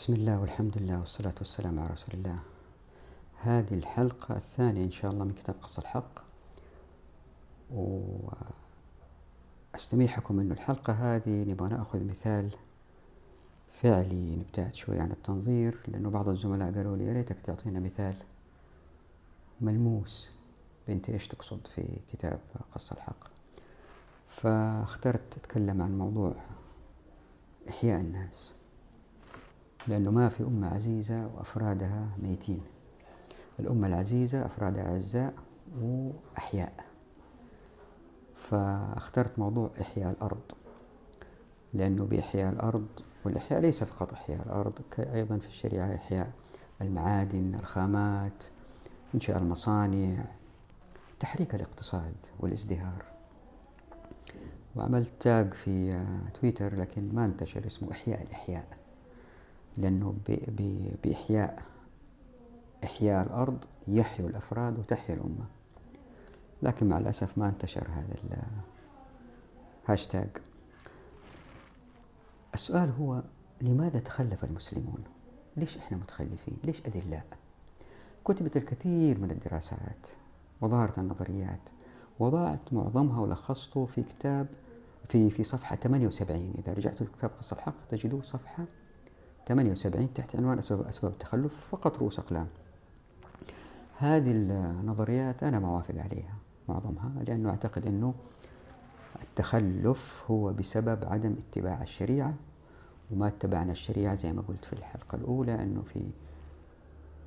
بسم الله والحمد لله والصلاة والسلام على رسول الله. هذه الحلقة الثانية إن شاء الله من كتاب قص الحق. وأستميحكم أن الحلقة هذه نبغى نأخذ مثال فعلي نبتعد شوي عن التنظير لأنه بعض الزملاء قالوا لي يا ريتك تعطينا مثال ملموس. بنت إيش تقصد في كتاب قص الحق؟ فاخترت أتكلم عن موضوع إحياء الناس. لأنه ما في أمة عزيزة وأفرادها ميتين. الأمة العزيزة أفرادها أعزاء وأحياء. فاخترت موضوع إحياء الأرض لأنه بإحياء الأرض والإحياء ليس فقط إحياء الأرض أيضا في الشريعة إحياء المعادن الخامات إنشاء المصانع تحريك الاقتصاد والازدهار. وعملت tag في تويتر لكن ما انتشر اسمه إحياء الإحياء. لأنه بإحياء إحياء الأرض يحيوا الأفراد وتحيا الأمة. لكن مع الأسف ما انتشر هذا الهاشتاج السؤال هو لماذا تخلف المسلمون؟ ليش إحنا متخلفين؟ ليش أذلاء؟ كتبت الكثير من الدراسات وظهرت النظريات وضعت معظمها ولخصته في كتاب في في صفحة 78 إذا رجعتوا لكتاب قصة الحق تجدوه صفحة 78 تحت عنوان أسباب, أسباب التخلف فقط رؤوس أقلام. هذه النظريات أنا ما أوافق عليها معظمها لأنه أعتقد أنه التخلف هو بسبب عدم اتباع الشريعة وما اتبعنا الشريعة زي ما قلت في الحلقة الأولى أنه في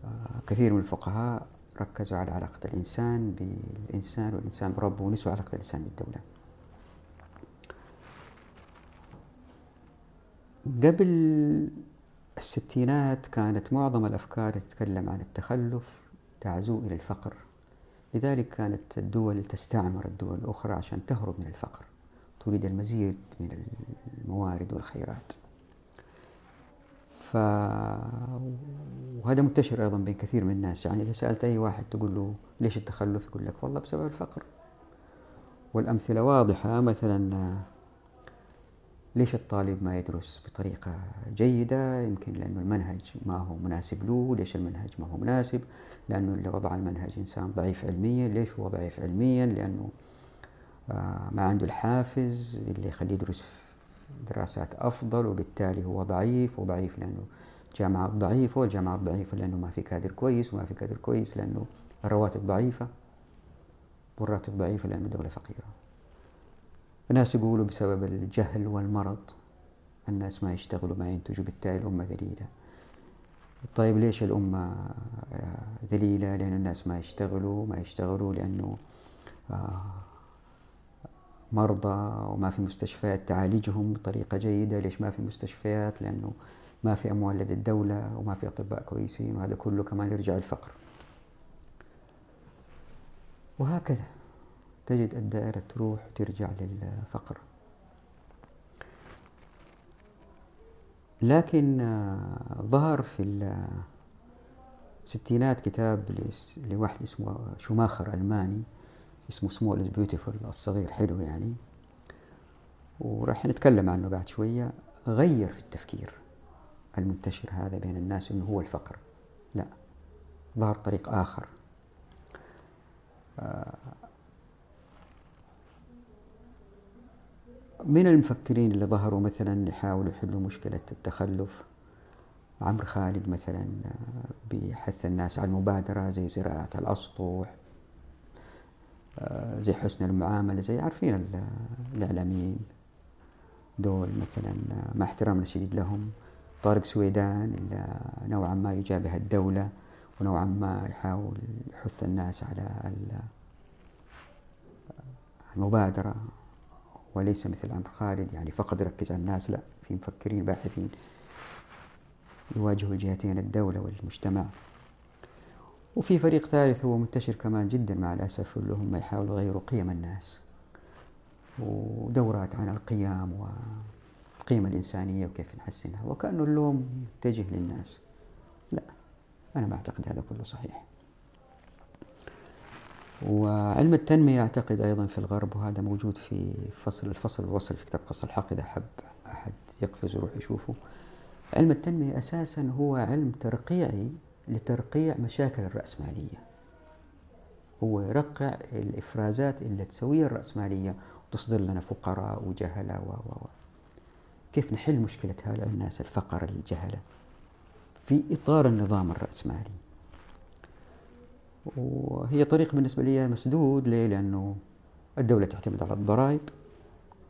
آه، كثير من الفقهاء ركزوا على علاقة الإنسان بالإنسان والإنسان بربه ونسوا علاقة الإنسان بالدولة. قبل الستينات كانت معظم الأفكار تتكلم عن التخلف تعزو إلى الفقر. لذلك كانت الدول تستعمر الدول الأخرى عشان تهرب من الفقر. تريد المزيد من الموارد والخيرات. ف... وهذا منتشر أيضا بين كثير من الناس. يعني إذا سألت أي واحد تقول له ليش التخلف؟ يقول لك والله بسبب الفقر. والأمثلة واضحة. مثلا ليش الطالب ما يدرس بطريقة جيدة؟ يمكن لأنه المنهج ما هو مناسب له. ليش المنهج ما هو مناسب؟ لأنه اللي وضع المنهج إنسان ضعيف علميا. ليش هو ضعيف علميا؟ لأنه آه، ما عنده الحافز اللي يخليه يدرس دراسات أفضل وبالتالي هو ضعيف وضعيف لأنه جامعات ضعيفة والجامعات ضعيفة لأنه ما في كادر كويس وما في كادر كويس لأنه الرواتب ضعيفة والراتب ضعيفة لأنه دولة فقيرة. الناس يقولوا بسبب الجهل والمرض الناس ما يشتغلوا ما ينتجوا بالتالي الأمة ذليلة. طيب ليش الأمة ذليلة؟ لأن الناس ما يشتغلوا ما يشتغلوا لأنه آه، مرضى وما في مستشفيات تعالجهم بطريقة جيدة. ليش ما في مستشفيات؟ لأنه ما في أموال لدى الدولة وما في أطباء كويسين وهذا كله كمان يرجع الفقر. وهكذا. تجد الدائرة تروح وترجع للفقر. لكن آه، ظهر في الستينات كتاب لواحد اسمه شوماخر ألماني اسمه Small is Beautiful الصغير حلو يعني. وراح نتكلم عنه بعد شوية. غير في التفكير المنتشر هذا بين الناس إنه هو الفقر. لا ظهر طريق آخر. من المفكرين اللي ظهروا مثلا يحاولوا يحلوا مشكلة التخلف؟ عمرو خالد مثلا آه، بيحث الناس على المبادرة زي زراعة الأسطح آه، زي حسن المعاملة زي عارفين الإعلاميين دول مثلا آه، مع احترامنا الشديد لهم. طارق سويدان اللي نوعا ما يجابه الدولة ونوعا ما يحاول يحث الناس على المبادرة. وليس مثل عمرو خالد. يعني فقط يركز على الناس. لا في مفكرين باحثين يواجهوا الجهتين الدولة والمجتمع. وفي فريق ثالث هو منتشر كمان جدا مع الأسف اللي هم يحاولوا يغيروا قيم الناس ودورات عن القيم والقيمة الإنسانية وكيف نحسنها. وكأنه اللوم يتجه للناس. لا أنا ما أعتقد هذا كله صحيح. وعلم التنمية أعتقد أيضا في الغرب وهذا موجود في فصل الفصل الوصل في كتاب قص الحق إذا حب أحد يقفز ويروح يشوفه. علم التنمية أساسا هو علم ترقيعي لترقيع مشاكل الرأسمالية. هو يرقع الإفرازات اللي تسويها الرأسمالية وتصدر لنا فقراء وجهلة و و كيف نحل مشكلة هؤلاء الناس الفقر الجهلة. في إطار النظام الرأسمالي. وهي طريق بالنسبة لي مسدود. ليه؟ لأنه الدولة تعتمد على الضرائب.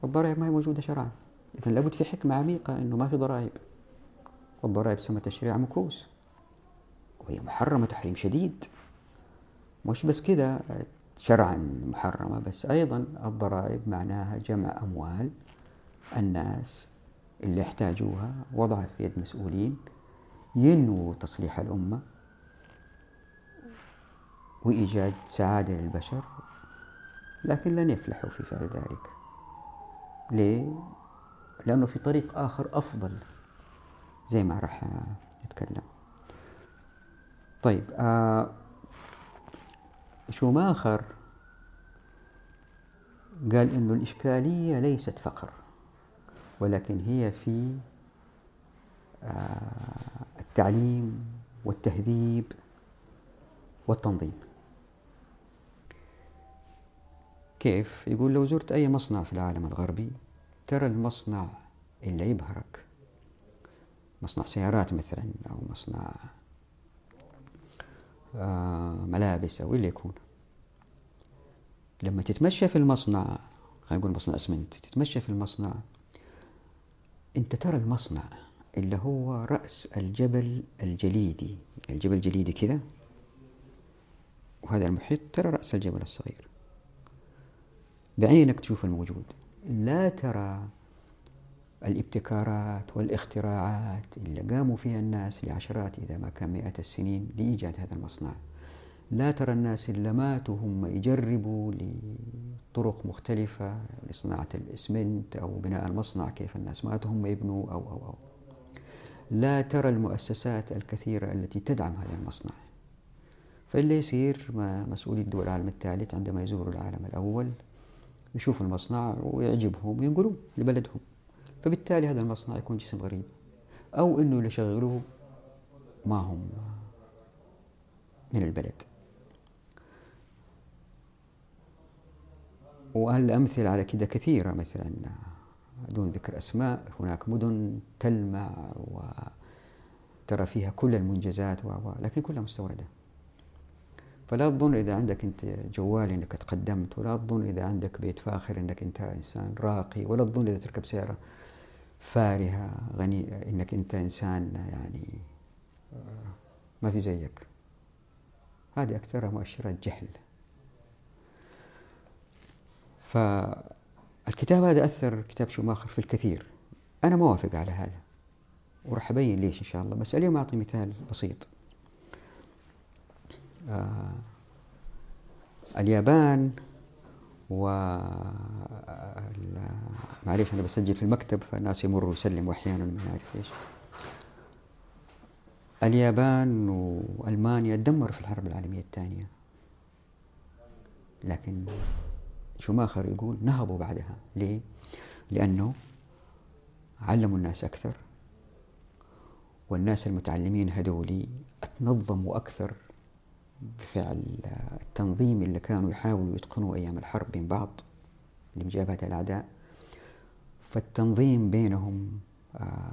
الضرائب ما هي موجودة شرعا. إذا لابد في حكمة عميقة أنه ما في ضرائب. الضرائب سمى تشريع مكوس. وهي محرمة تحريم شديد. مش بس كذا شرعا محرمة بس أيضا الضرائب معناها جمع أموال الناس اللي يحتاجوها وضعها في يد مسؤولين ينووا تصليح الأمة. وإيجاد سعادة للبشر لكن لن يفلحوا في فعل ذلك. ليه؟ لأنه في طريق آخر أفضل زي ما راح نتكلم. طيب آه شوماخر قال إنه الإشكالية ليست فقر ولكن هي في آه التعليم والتهذيب والتنظيم. كيف؟ يقول لو زرت أي مصنع في العالم الغربي ترى المصنع اللي يبهرك. مصنع سيارات مثلا أو مصنع آه، ملابس أو اللي يكون. لما تتمشى في المصنع خلينا نقول مصنع اسمنت تتمشى في المصنع أنت ترى المصنع اللي هو رأس الجبل الجليدي. الجبل الجليدي كذا. وهذا المحيط ترى رأس الجبل الصغير. بعينك تشوف الموجود. لا ترى الابتكارات والاختراعات اللي قاموا فيها الناس لعشرات إذا ما كان مئات السنين لإيجاد هذا المصنع. لا ترى الناس اللي ماتوا هم يجربوا لطرق مختلفة لصناعة الإسمنت أو بناء المصنع كيف الناس ماتوا هم يبنوا أو أو أو. لا ترى المؤسسات الكثيرة التي تدعم هذا المصنع. فاللي يصير مسؤولي الدول العالم الثالث عندما يزوروا العالم الأول يشوفوا المصنع ويعجبهم وينقلوه لبلدهم. فبالتالي هذا المصنع يكون جسم غريب. أو أنه اللي شغلوه ما هم من البلد. والأمثلة على كده كثيرة؟ مثلا دون ذكر أسماء هناك مدن تلمع وترى فيها كل المنجزات و لكن كلها مستوردة. فلا تظن إذا عندك أنت جوال أنك تقدمت ولا تظن إذا عندك بيت فاخر أنك أنت إنسان راقي ولا تظن إذا تركب سيارة فارهة غني إنك أنت إنسان يعني ما في زيك. هذه أكثرها مؤشرات جهل. فالكتاب هذا أثر كتاب شوماخر في الكثير. أنا موافق على هذا. وراح أبين ليش إن شاء الله. بس اليوم أعطي مثال بسيط. آه اليابان و معليش أنا بسجل في المكتب فالناس يمروا يسلموا أحيانا ما أعرف إيش. اليابان وألمانيا دمروا في الحرب العالمية الثانية. لكن شوماخر يقول نهضوا بعدها. ليه؟ لأنه علموا الناس أكثر والناس المتعلمين هذولي تنظموا أكثر بفعل التنظيم اللي كانوا يحاولوا يتقنوا أيام الحرب بين بعض لمجابهة الأعداء. فالتنظيم بينهم آه،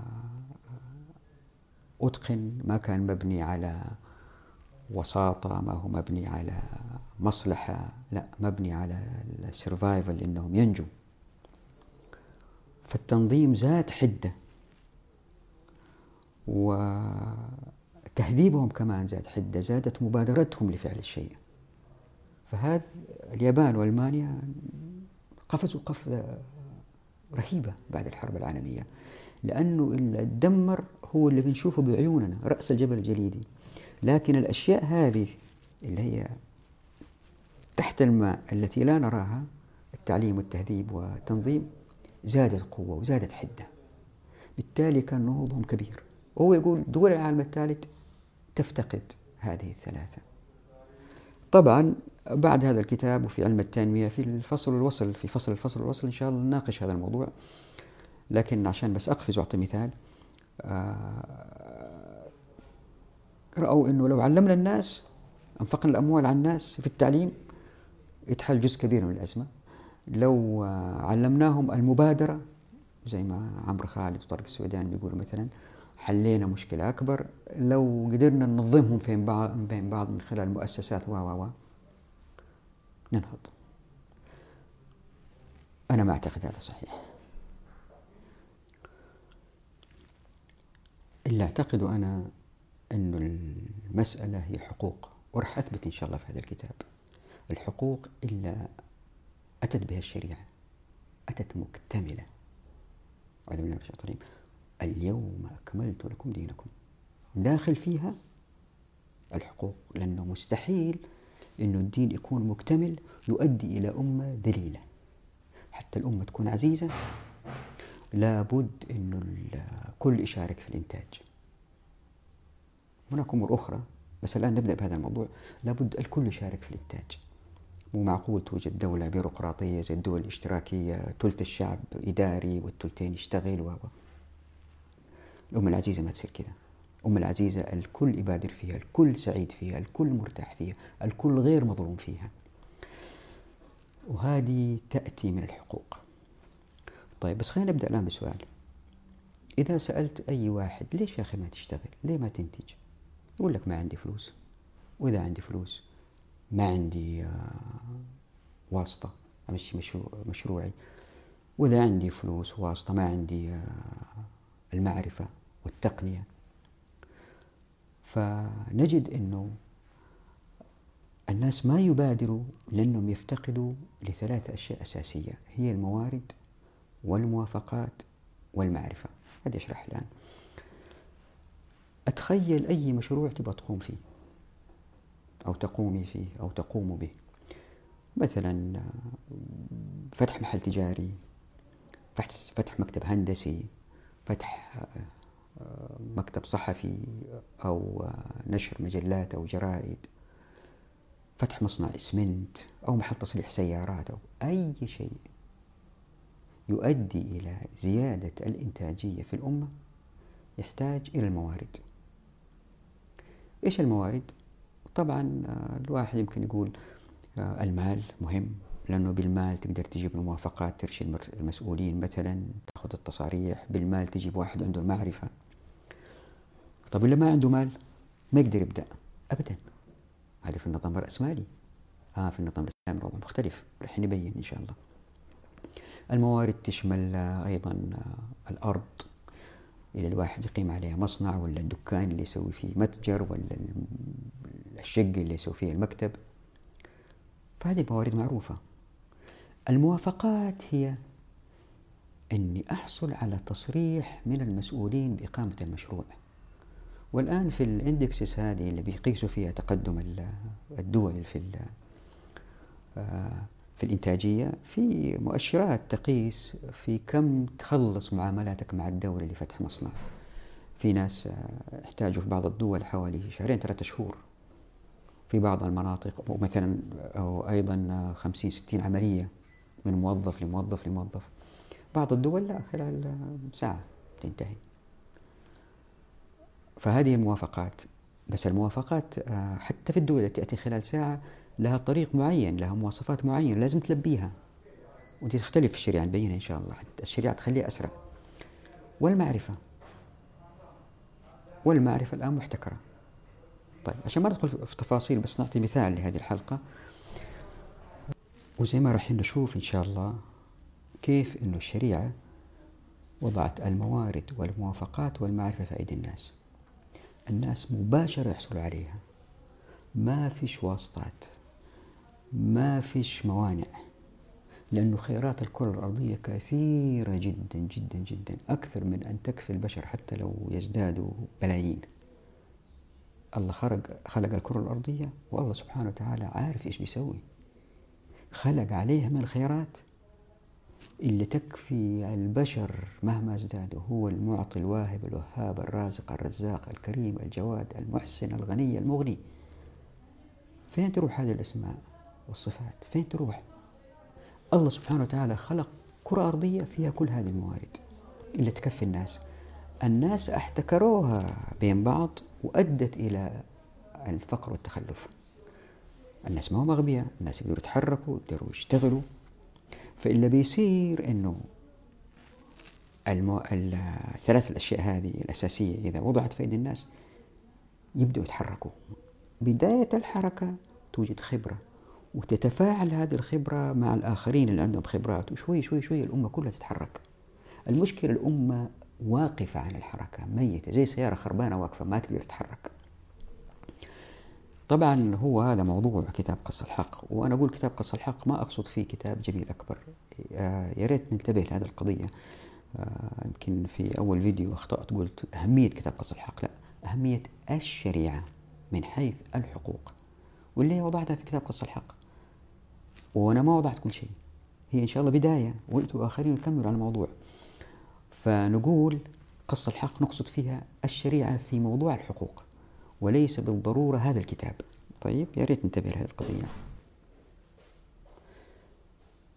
أتقن ما كان مبني على وساطة ما هو مبني على مصلحة لا مبني على السرفايفل إنهم ينجوا. فالتنظيم زاد حدة وتهذيبهم كمان زاد حدة زادت مبادرتهم لفعل الشيء. فهذا اليابان وألمانيا قفزوا قفزة رهيبة بعد الحرب العالمية لأنه اللي دمر هو اللي بنشوفه بعيوننا رأس الجبل الجليدي. لكن الأشياء هذه اللي هي تحت الماء التي لا نراها التعليم والتهذيب والتنظيم زادت قوة وزادت حدة. بالتالي كان نهوضهم كبير. وهو يقول دول العالم الثالث تفتقد هذه الثلاثة. طبعا بعد هذا الكتاب وفي علم التنمية في الفصل الوصل في فصل الفصل الوصل إن شاء الله نناقش هذا الموضوع. لكن عشان بس أقفز وأعطي مثال آه، رأوا أنه لو علمنا الناس أنفقنا الأموال على الناس في التعليم يتحل جزء كبير من الأزمة. لو آه، علمناهم المبادرة زي ما عمرو خالد وطارق السوداني بيقولوا مثلا حلينا مشكلة أكبر. لو قدرنا ننظمهم بين بعض بين بعض من خلال مؤسسات و و و ننهض. أنا ما أعتقد هذا صحيح. اللي أعتقده أنا أنه المسألة هي حقوق وراح أثبت إن شاء الله في هذا الكتاب. الحقوق إلا أتت بها الشريعة أتت مكتملة. أعوذ بالله من الشيطان اليوم أكملت لكم دينكم. داخل فيها الحقوق لأنه مستحيل أنه الدين يكون مكتمل يؤدي إلى أمة ذليلة. حتى الأمة تكون عزيزة لابد أنه الكل يشارك في الإنتاج. هناك أمور أخرى بس الآن نبدأ بهذا الموضوع. لابد الكل يشارك في الإنتاج. مو معقول توجد دولة بيروقراطية زي الدول الاشتراكية ثلث الشعب إداري والثلثين يشتغل و الأمة العزيزة ما تصير كذا الأمة العزيزة الكل يبادر فيها الكل سعيد فيها الكل مرتاح فيها الكل غير مظلوم فيها. وهذه تأتي من الحقوق. طيب بس خلينا نبدأ الآن بسؤال. إذا سألت أي واحد ليش يا أخي ما تشتغل؟ ليه ما تنتج؟ يقول لك ما عندي فلوس. وإذا عندي فلوس ما عندي آه، واسطة أمشي مشروعي. وإذا عندي فلوس واسطة ما عندي آه، المعرفة والتقنية. فنجد أنه الناس ما يبادروا لأنهم يفتقدوا لثلاث أشياء أساسية هي الموارد والموافقات والمعرفة. هذا أشرح الآن. أتخيل أي مشروع تبغى تقوم فيه أو تقومي فيه أو تقوم به. مثلا فتح محل تجاري فتح مكتب هندسي فتح مكتب صحفي أو نشر مجلات أو جرائد فتح مصنع إسمنت أو محل تصليح سيارات أو أي شيء يؤدي إلى زيادة الإنتاجية في الأمة يحتاج إلى الموارد إيش الموارد؟ طبعا الواحد يمكن يقول المال مهم لأنه بالمال تقدر تجيب الموافقات ترشي المسؤولين مثلا تأخذ التصاريح بالمال تجيب واحد عنده المعرفة طب اللي ما عنده مال ما يقدر يبدأ أبدا. هذا في النظام الرأسمالي. آه في النظام الإسلامي الوضع مختلف رح نبين إن شاء الله. الموارد تشمل أيضا الأرض. إلى الواحد يقيم عليها مصنع ولا الدكان اللي يسوي فيه متجر ولا الشقة اللي يسوي فيها المكتب. فهذه موارد معروفة. الموافقات هي أني أحصل على تصريح من المسؤولين بإقامة المشروع. والآن في الاندكسس هذه اللي بيقيسوا فيها تقدم الدول في آه، في الإنتاجية في مؤشرات تقيس في كم تخلص معاملاتك مع الدولة لفتح مصنع. في ناس آه، احتاجوا في بعض الدول حوالي شهرين ثلاثة شهور. في بعض المناطق مثلا أو أيضا خمسين ستين عملية من موظف لموظف لموظف. بعض الدول لا خلال ساعة تنتهي. فهذه الموافقات بس الموافقات آه، حتى في الدول التي تأتي خلال ساعة لها طريق معين لها مواصفات معينة لازم تلبيها. ودي تختلف الشريعة نبينها إن شاء الله الشريعة تخليها أسرع. والمعرفة. والمعرفة الآن محتكرة. طيب عشان ما ندخل في تفاصيل بس نعطي مثال لهذه الحلقة. وزي ما راح نشوف إن شاء الله كيف أنه الشريعة وضعت الموارد والموافقات والمعرفة في أيدي الناس. الناس مباشرة يحصلوا عليها. ما فيش واسطات ما فيش موانع لأنه خيرات الكرة الأرضية كثيرة جدا جدا جدا أكثر من أن تكفي البشر حتى لو يزدادوا بلايين. الله خلق خلق الكرة الأرضية والله سبحانه وتعالى عارف إيش بيسوي. خلق عليها من الخيرات. اللي تكفي البشر مهما ازدادوا هو المعطي الواهب الوهاب الرازق الرزاق الكريم الجواد المحسن الغني المغني. فين تروح هذه الأسماء والصفات؟ فين تروح؟ الله سبحانه وتعالى خلق كرة أرضية فيها كل هذه الموارد اللي تكفي الناس. الناس احتكروها بين بعض وأدت إلى الفقر والتخلف. الناس ما هم أغبياء الناس يقدروا يتحركوا يقدروا يشتغلوا. فإلا بيصير أنه المو... الثلاث الأشياء هذه الأساسية إذا وضعت في أيدي الناس يبدأوا يتحركوا. بداية الحركة توجد خبرة وتتفاعل هذه الخبرة مع الآخرين اللي عندهم خبرات وشوي شوي شوي الأمة كلها تتحرك. المشكلة الأمة واقفة عن الحركة ميتة زي سيارة خربانة واقفة ما تقدر تتحرك. طبعا هو هذا موضوع كتاب قص الحق وأنا أقول كتاب قص الحق ما أقصد فيه كتاب جميل أكبر. آه، يا ريت ننتبه لهذه القضية. آه، يمكن في أول فيديو أخطأت قلت أهمية كتاب قص الحق. لا أهمية الشريعة من حيث الحقوق واللي وضعتها في كتاب قص الحق. وأنا ما وضعت كل شيء. هي إن شاء الله بداية وأنتم آخرين نكمل على الموضوع. فنقول قص الحق نقصد فيها الشريعة في موضوع الحقوق. وليس بالضرورة هذا الكتاب. طيب يا ريت ننتبه لهذه القضية.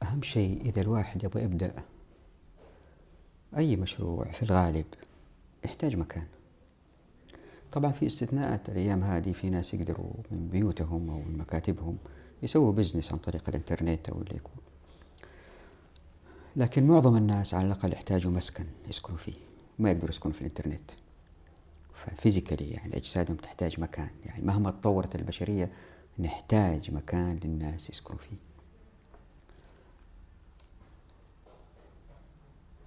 أهم شيء إذا الواحد يبغى يبدأ أي مشروع في الغالب يحتاج مكان. طبعا في استثناءات الأيام هذه في ناس يقدروا من بيوتهم أو من مكاتبهم يسووا business عن طريق الإنترنت أو اللي يكون. لكن معظم الناس على الأقل يحتاجوا مسكن يسكنوا فيه ما يقدروا يسكنوا في الإنترنت. ف physically يعني أجسادهم تحتاج مكان يعني مهما تطورت البشرية نحتاج مكان للناس يسكنوا فيه.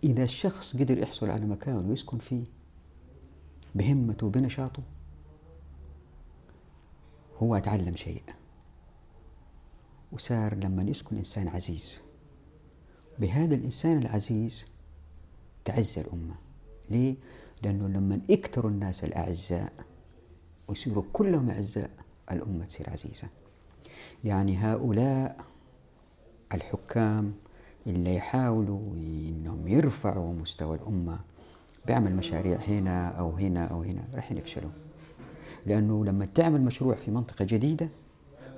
إذا الشخص قدر يحصل على مكان ويسكن فيه بهمته بنشاطه هو تعلم شيء وصار لما يسكن إنسان عزيز بهذا الإنسان العزيز تعز الأمة. ليه؟ لأنه لما يكثروا الناس الأعزاء ويصيروا كلهم أعزاء الأمة تصير عزيزة. يعني هؤلاء الحكام اللي يحاولوا إنهم يرفعوا مستوى الأمة بيعمل مشاريع هنا أو هنا أو هنا راح يفشلوا لأنه لما تعمل مشروع في منطقة جديدة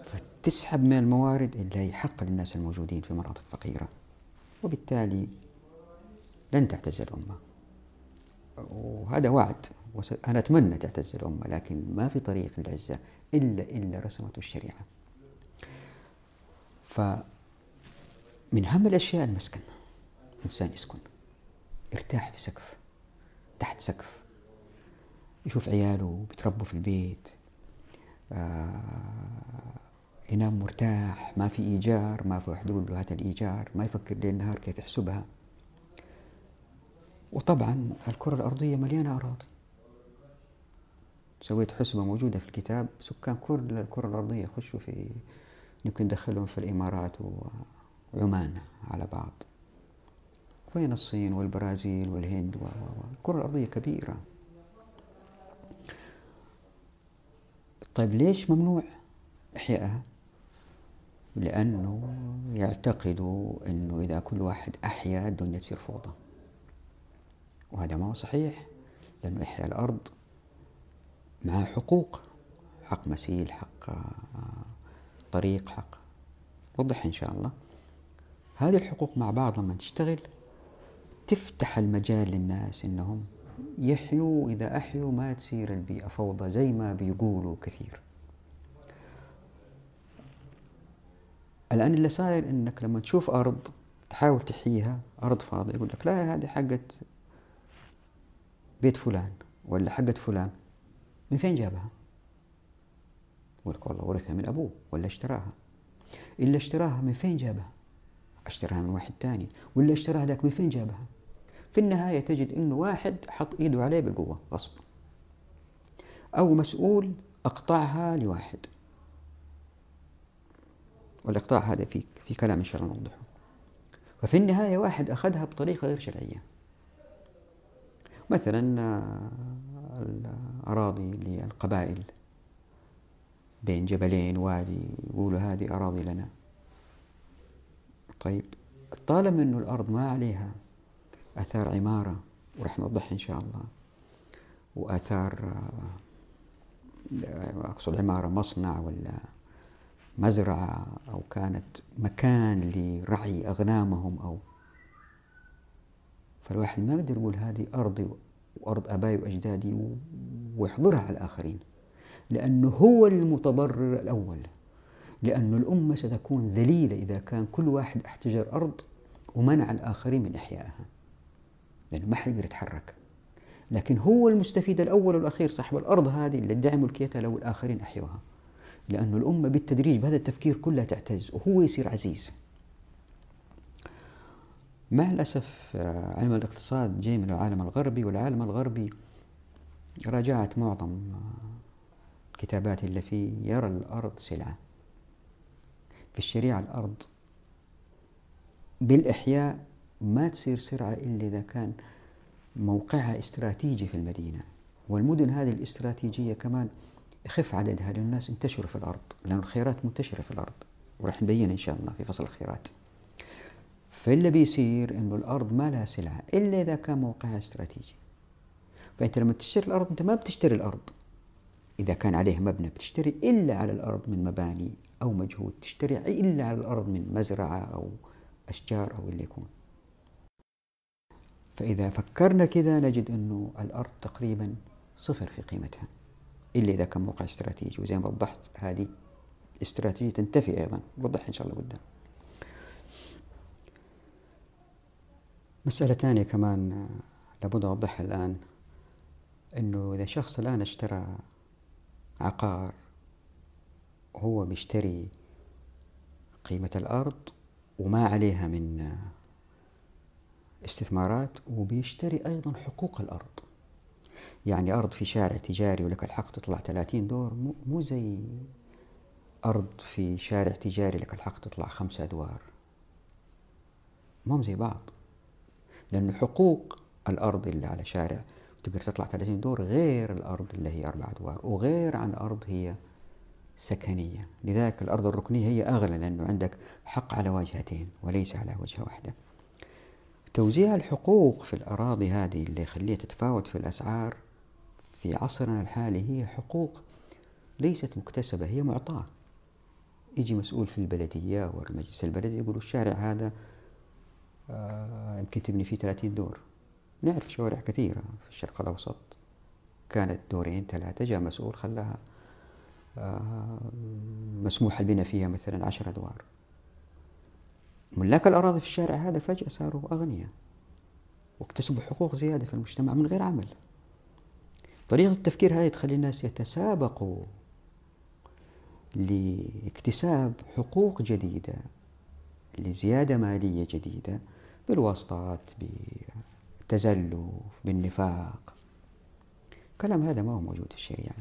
فتسحب من الموارد اللي يحقق للناس الموجودين في مناطق فقيرة. وبالتالي لن تعتز الأمة. وهذا وعد. أنا أتمنى تعتز الأمة لكن ما في طريق العزة إلا إلا رسمته الشريعة. ف من أهم الأشياء المسكن. إنسان يسكن. يرتاح في سقف تحت سقف. يشوف عياله بيتربوا في البيت. آه ينام مرتاح ما في إيجار ما في له هات الإيجار. ما يفكر ليل نهار كيف يحسبها. وطبعا الكرة الأرضية مليانة أراضي سويت حسبة موجودة في الكتاب سكان كل الكرة الأرضية يخشوا في يمكن ندخلهم في الإمارات وعمان على بعض. وين الصين والبرازيل والهند والكرة الأرضية كبيرة. طيب ليش ممنوع إحيائها؟ لأنه يعتقدوا أنه إذا كل واحد أحيا الدنيا تصير فوضى. وهذا ما هو صحيح لأنه إحياء الأرض معها حقوق حق مسيل حق طريق حق وضح إن شاء الله هذه الحقوق مع بعض لما تشتغل تفتح المجال للناس إنهم يحيوا إذا أحيوا ما تصير البيئة فوضى زي ما بيقولوا كثير. الآن اللي صاير إنك لما تشوف أرض تحاول تحييها أرض فاضية يقول لك لا هذه حقت بيت فلان ولا حقت فلان من فين جابها؟ يقول والله ورثها من أبوه ولا اشتراها. إلا اشتراها من فين جابها؟ أشتراها من واحد تاني ولا اشتراها ذاك من فين جابها في النهاية تجد إنه واحد حط إيده عليه بالقوة غصب أو مسؤول أقطعها لواحد والإقطاع هذا في في كلام إن شاء الله نوضحه ففي النهاية واحد أخذها بطريقة غير شرعية مثلا آه، الأراضي للقبائل بين جبلين وادي يقولوا هذه أراضي لنا. طيب طالما إنه الأرض ما عليها آثار عمارة وراح نوضحها إن شاء الله وآثار آه، أقصد عمارة مصنع ولا مزرعة أو كانت مكان لرعي أغنامهم أو فالواحد ما يقدر يقول هذه أرضي وأرض آبائي وأجدادي ويحظرها على الآخرين. لأنه هو المتضرر الأول. لأن الأمة ستكون ذليلة إذا كان كل واحد احتجر أرض ومنع الآخرين من إحيائها. لأنه ما حيقدر يتحرك. لكن هو المستفيد الأول والأخير صاحب الأرض هذه اللي ادعي ملكيتها لو الآخرين أحيوها. لأن الأمة بالتدريج بهذا التفكير كلها تعتز وهو يصير عزيز. مع الأسف آه، علم الاقتصاد جاي من العالم الغربي والعالم الغربي راجعت معظم الكتابات اللي فيه. يرى الأرض سلعة. في الشريعة الأرض بالإحياء ما تصير سرعة إلا إذا كان موقعها استراتيجي في المدينة. والمدن هذه الاستراتيجية كمان يخف عددها. لأن الناس انتشروا في الأرض. لأن الخيرات منتشرة في الأرض. وراح نبين إن شاء الله في فصل الخيرات. فاللي بيصير إنه الأرض ما لها سلعة إلا إذا كان موقعها استراتيجي. فأنت لما تشتري الأرض أنت ما بتشتري الأرض. إذا كان عليه مبنى بتشتري إلا على الأرض من مباني أو مجهود تشتري إلا على الأرض من مزرعة أو أشجار أو اللي يكون. فإذا فكرنا كذا نجد أنه الأرض تقريبا صفر في قيمتها إلا إذا كان موقع استراتيجي. وزي ما وضحت هذه استراتيجية تنتفي أيضا. بوضح إن شاء الله قدام. مسألة ثانية كمان لابد أوضحها الآن أنه إذا شخص الآن اشترى عقار هو بيشتري قيمة الأرض وما عليها من استثمارات وبيشتري أيضا حقوق الأرض. يعني أرض في شارع تجاري ولك الحق تطلع 30 دور مو زي أرض في شارع تجاري لك الحق تطلع خمسة أدوار. هم زي بعض. لأن حقوق الأرض اللي على شارع تقدر تطلع 30 دور غير الأرض اللي هي أربع أدوار وغير عن أرض هي سكنية. لذلك الأرض الركنية هي أغلى لأنه عندك حق على واجهتين وليس على وجهة واحدة. توزيع الحقوق في الأراضي هذه اللي يخليها تتفاوت في الأسعار في عصرنا الحالي هي حقوق ليست مكتسبة هي معطاة. يجي مسؤول في البلدية أو المجلس البلدي يقول الشارع هذا يمكن تبني فيه 30 دور. نعرف شوارع كثيرة في الشرق الأوسط. كانت دورين ثلاثة جاء مسؤول خلاها آه مسموح البناء فيها مثلا عشر أدوار. ملاك الأراضي في الشارع هذا فجأة صاروا أغنياء واكتسبوا حقوق زيادة في المجتمع من غير عمل. طريقة التفكير هذه تخلي الناس يتسابقوا لاكتساب حقوق جديدة لزيادة مالية جديدة. بالواسطات بالتزلف بالنفاق. الكلام هذا ما هو موجود في الشريعة.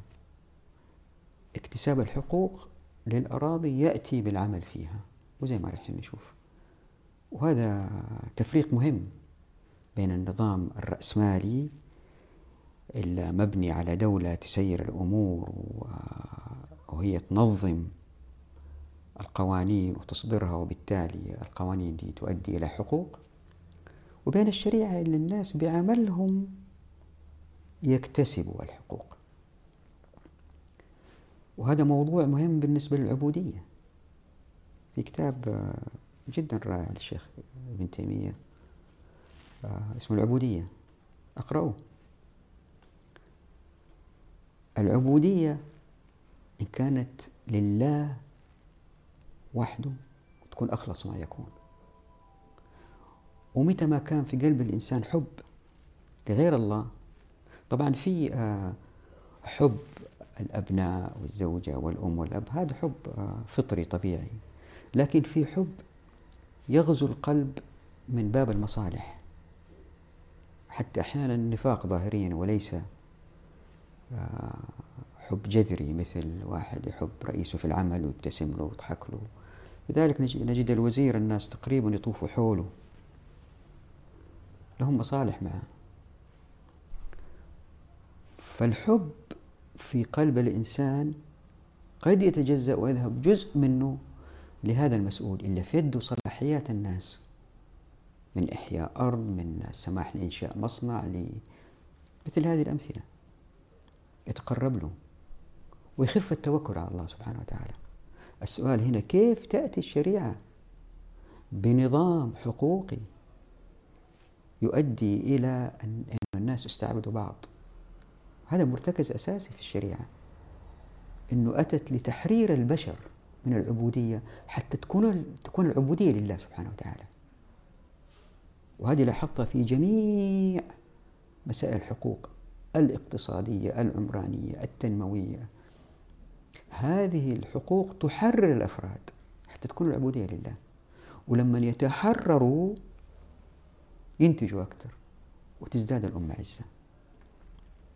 اكتساب الحقوق للأراضي يأتي بالعمل فيها وزي ما راح نشوف. وهذا تفريق مهم بين النظام الرأسمالي المبني على دولة تسير الأمور وهي تنظم القوانين وتصدرها وبالتالي القوانين دي تؤدي إلى حقوق. وبين الشريعة اللي الناس بعملهم يكتسبوا الحقوق. وهذا موضوع مهم بالنسبة للعبودية. في كتاب جدا رائع للشيخ ابن تيمية آه، اسمه العبودية. أقرأوه. العبودية إن كانت لله وحده تكون أخلص ما يكون. ومتى ما كان في قلب الإنسان حب لغير الله طبعا في آه، حب الأبناء والزوجة والأم والأب هذا حب آه، فطري طبيعي لكن في حب يغزو القلب من باب المصالح. حتى أحيانا النفاق ظاهريا وليس آه، حب جذري مثل واحد يحب رئيسه في العمل ويبتسم له ويضحك له. لذلك نجد الوزير الناس تقريبا يطوفوا حوله. لهم مصالح معه. فالحب في قلب الإنسان قد يتجزأ ويذهب جزء منه لهذا المسؤول اللي في يده صلاحيات الناس. من إحياء أرض من السماح لإنشاء مصنع مثل هذه الأمثلة. يتقرب له ويخف التوكل على الله سبحانه وتعالى. السؤال هنا كيف تأتي الشريعة بنظام حقوقي يؤدي إلى أن الناس استعبدوا بعض. هذا مرتكز أساسي في الشريعة. أنه أتت لتحرير البشر من العبودية حتى تكون تكون العبودية لله سبحانه وتعالى. وهذه لاحظتها في جميع مسائل الحقوق الاقتصادية العمرانية التنموية. هذه الحقوق تحرر الأفراد حتى تكون العبودية لله. ولما يتحرروا ينتجوا أكثر وتزداد الأمة عزة.